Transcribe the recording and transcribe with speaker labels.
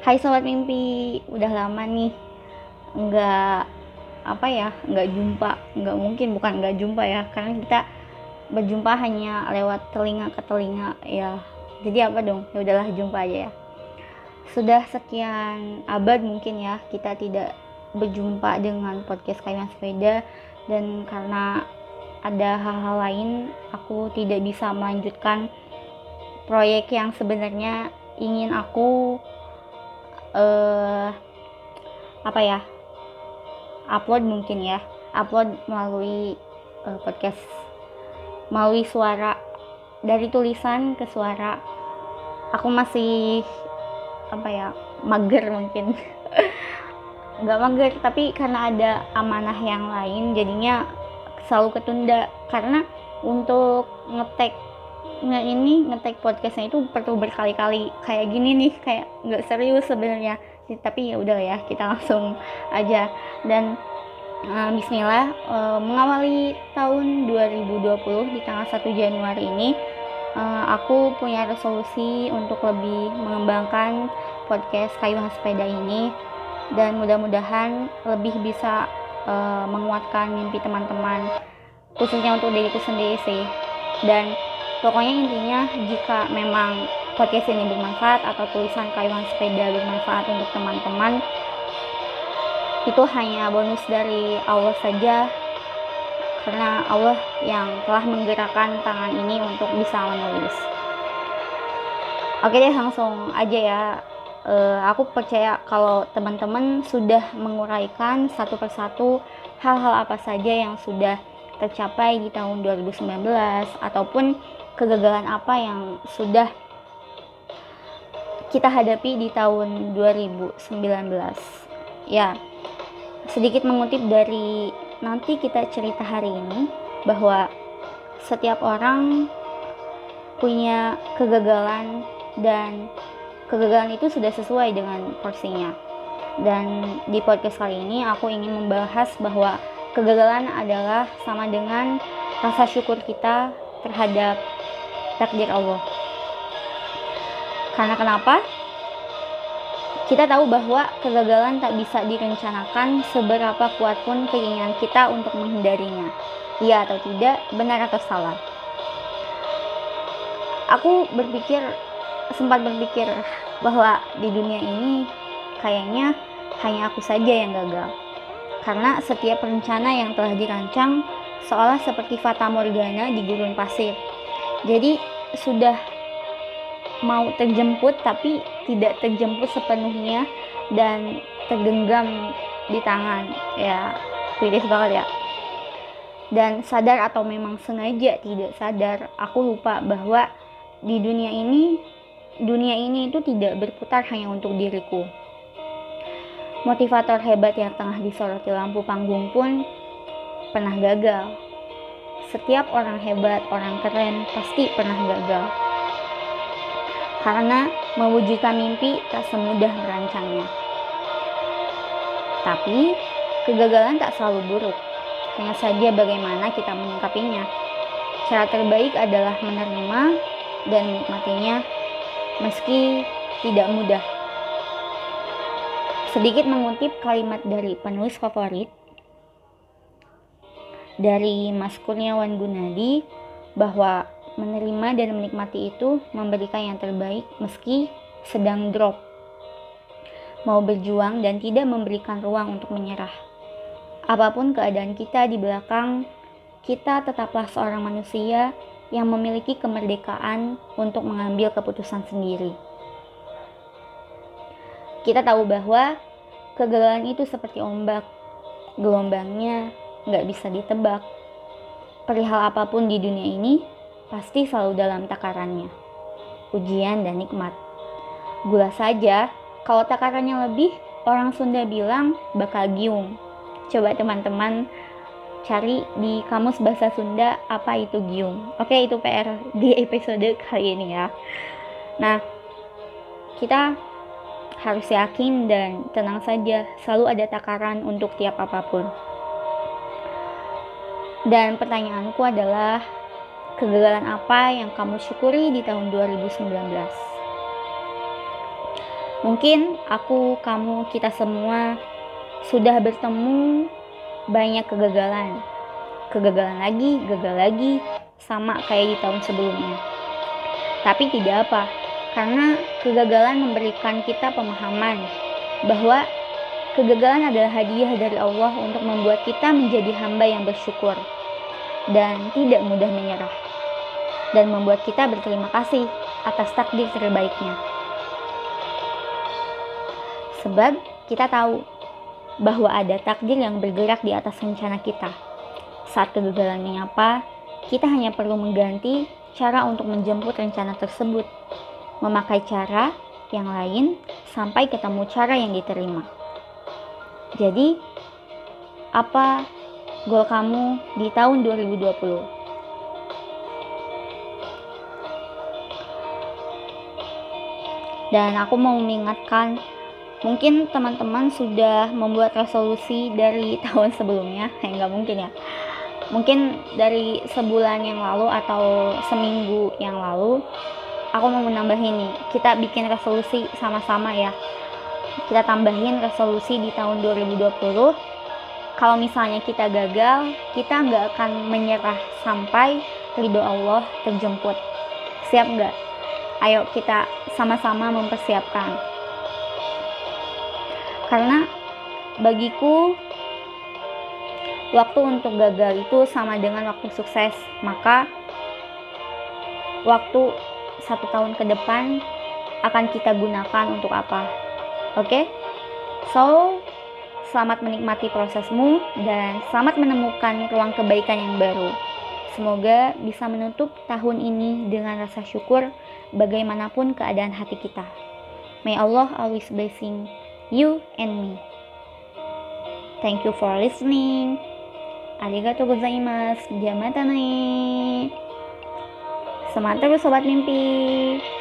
Speaker 1: Hai sobat mimpi, udah lama nih. Nggak apa ya nggak jumpa. Nggak mungkin bukan nggak jumpa ya. Karena kita berjumpa hanya lewat telinga ke telinga ya. Jadi apa dong? Ya udahlah jumpa aja ya. Sudah sekian abad mungkin ya kita tidak berjumpa dengan podcast kayu sepeda. Dan karena ada hal-hal lain aku tidak bisa melanjutkan proyek yang sebenarnya ingin aku uh, apa ya upload mungkin ya upload melalui uh, podcast. Melalui suara dari tulisan ke suara. Aku masih apa ya mager mungkin. Nggak mager tapi karena ada amanah yang lain jadinya selalu ketunda. Karena untuk ngetek nggak ini ngetek podcastnya itu perlu berkali-kali. Kayak gini nih kayak nggak serius sebenarnya. Tapi ya udah ya kita langsung aja. Dan uh, Bismillah uh, mengawali tahun 2020 di tanggal 1 Januari ini uh, aku punya resolusi untuk lebih mengembangkan podcast kayu sepeda ini. Dan mudah-mudahan lebih bisa uh, menguatkan mimpi teman-teman khususnya untuk diriku sendiri sih. Dan pokoknya intinya jika memang podcast ini bermanfaat atau tulisan kayuhan sepeda bermanfaat untuk teman-teman itu hanya bonus dari Allah saja. Karena Allah yang telah menggerakkan tangan ini untuk bisa menulis. Oke deh langsung aja ya. Uh, aku percaya kalau teman-teman sudah menguraikan satu persatu hal-hal apa saja yang sudah tercapai di tahun 2019 ataupun kegagalan apa yang sudah kita hadapi di tahun 2019 ya sedikit mengutip dari nanti kita cerita hari ini bahwa setiap orang punya kegagalan dan kegagalan itu sudah sesuai dengan porsinya. Dan di podcast kali ini aku ingin membahas bahwa kegagalan adalah sama dengan rasa syukur kita terhadap takdir Allah. Karena kenapa? Kita tahu bahwa kegagalan tak bisa direncanakan seberapa kuat pun keinginan kita untuk menghindarinya. Iya atau tidak, benar atau salah. Aku berpikir, sempat berpikir bahwa di dunia ini kayaknya hanya aku saja yang gagal. Karena setiap rencana yang telah dirancang seolah seperti fata morgana di gurun pasir jadi sudah mau terjemput tapi tidak terjemput sepenuhnya dan tergenggam di tangan. Ya pilih banget ya. Dan sadar atau memang sengaja tidak sadar aku lupa bahwa di dunia ini dunia ini itu tidak berputar hanya untuk diriku. Motivator hebat yang tengah disoroti lampu panggung pun pernah gagal setiap orang hebat, orang keren pasti pernah gagal. Karena mewujudkan mimpi tak semudah merancangnya. Tapi, kegagalan tak selalu buruk. Hanya saja bagaimana kita menyikapinya. Cara terbaik adalah menerima dan menikmatinya meski tidak mudah. Sedikit mengutip kalimat dari penulis favorit, dari Mas Kurniawan Gunadi bahwa menerima dan menikmati itu memberikan yang terbaik meski sedang drop. Mau berjuang dan tidak memberikan ruang untuk menyerah. Apa pun keadaan kita di belakang, kita tetaplah seorang manusia yang memiliki kemerdekaan untuk mengambil keputusan sendiri. Kita tahu bahwa kegagalan itu seperti ombak, gelombangnya nggak bisa ditebak. Perihal apa pun di dunia ini, pasti selalu dalam takarannya. Ujian dan nikmat. Gula saja, kalau takarannya lebih, orang Sunda bilang bakal giung. Coba teman-teman cari di kamus bahasa Sunda apa itu giung. Oke, itu PR di episode kali ini ya. Nah, kita harus yakin dan tenang saja, selalu ada takaran untuk tiap apa pun. Dan pertanyaanku adalah kegagalan apa yang kamu syukuri di tahun 2019? Mungkin aku, kamu, kita semua sudah bertemu banyak kegagalan. Kegagalan lagi, gagal lagi, sama kayak di tahun sebelumnya. Tapi tidak apa, karena kegagalan memberikan kita pemahaman bahwa kegagalan adalah hadiah dari Allah untuk membuat kita menjadi hamba yang bersyukur dan tidak mudah menyerah dan membuat kita berterima kasih atas takdir terbaiknya. Sebab kita tahu bahwa ada takdir yang bergerak di atas rencana kita. Saat kegagalan menyapa, kita hanya perlu mengganti cara untuk menjemput rencana tersebut, memakai cara yang lain sampai ketemu cara yang diterima. Jadi, apa goal kamu di tahun 2020? Dan aku mau mengingatkan, mungkin teman-teman sudah membuat resolusi dari tahun sebelumnya, ya nggak mungkin ya. Mungkin dari sebulan yang lalu atau seminggu yang lalu aku mau menambahin nih kita bikin resolusi sama-sama ya kita tambahin resolusi di tahun 2020 kalau misalnya kita gagal kita nggak akan menyerah sampai ridho Allah terjemput. Siap nggak? Ayo kita sama-sama mempersiapkan. Karena bagiku waktu untuk gagal itu sama dengan waktu sukses. Maka waktu satu tahun ke depan akan kita gunakan untuk apa Oke, okay? so selamat menikmati prosesmu dan selamat menemukan ruang kebaikan yang baru. Semoga bisa menutup tahun ini dengan rasa syukur bagaimanapun keadaan hati kita. May Allah always blessing you and me. Thank you for listening. Arigatou gozaimasu. Jamata. Semangat terus sobat mimpi.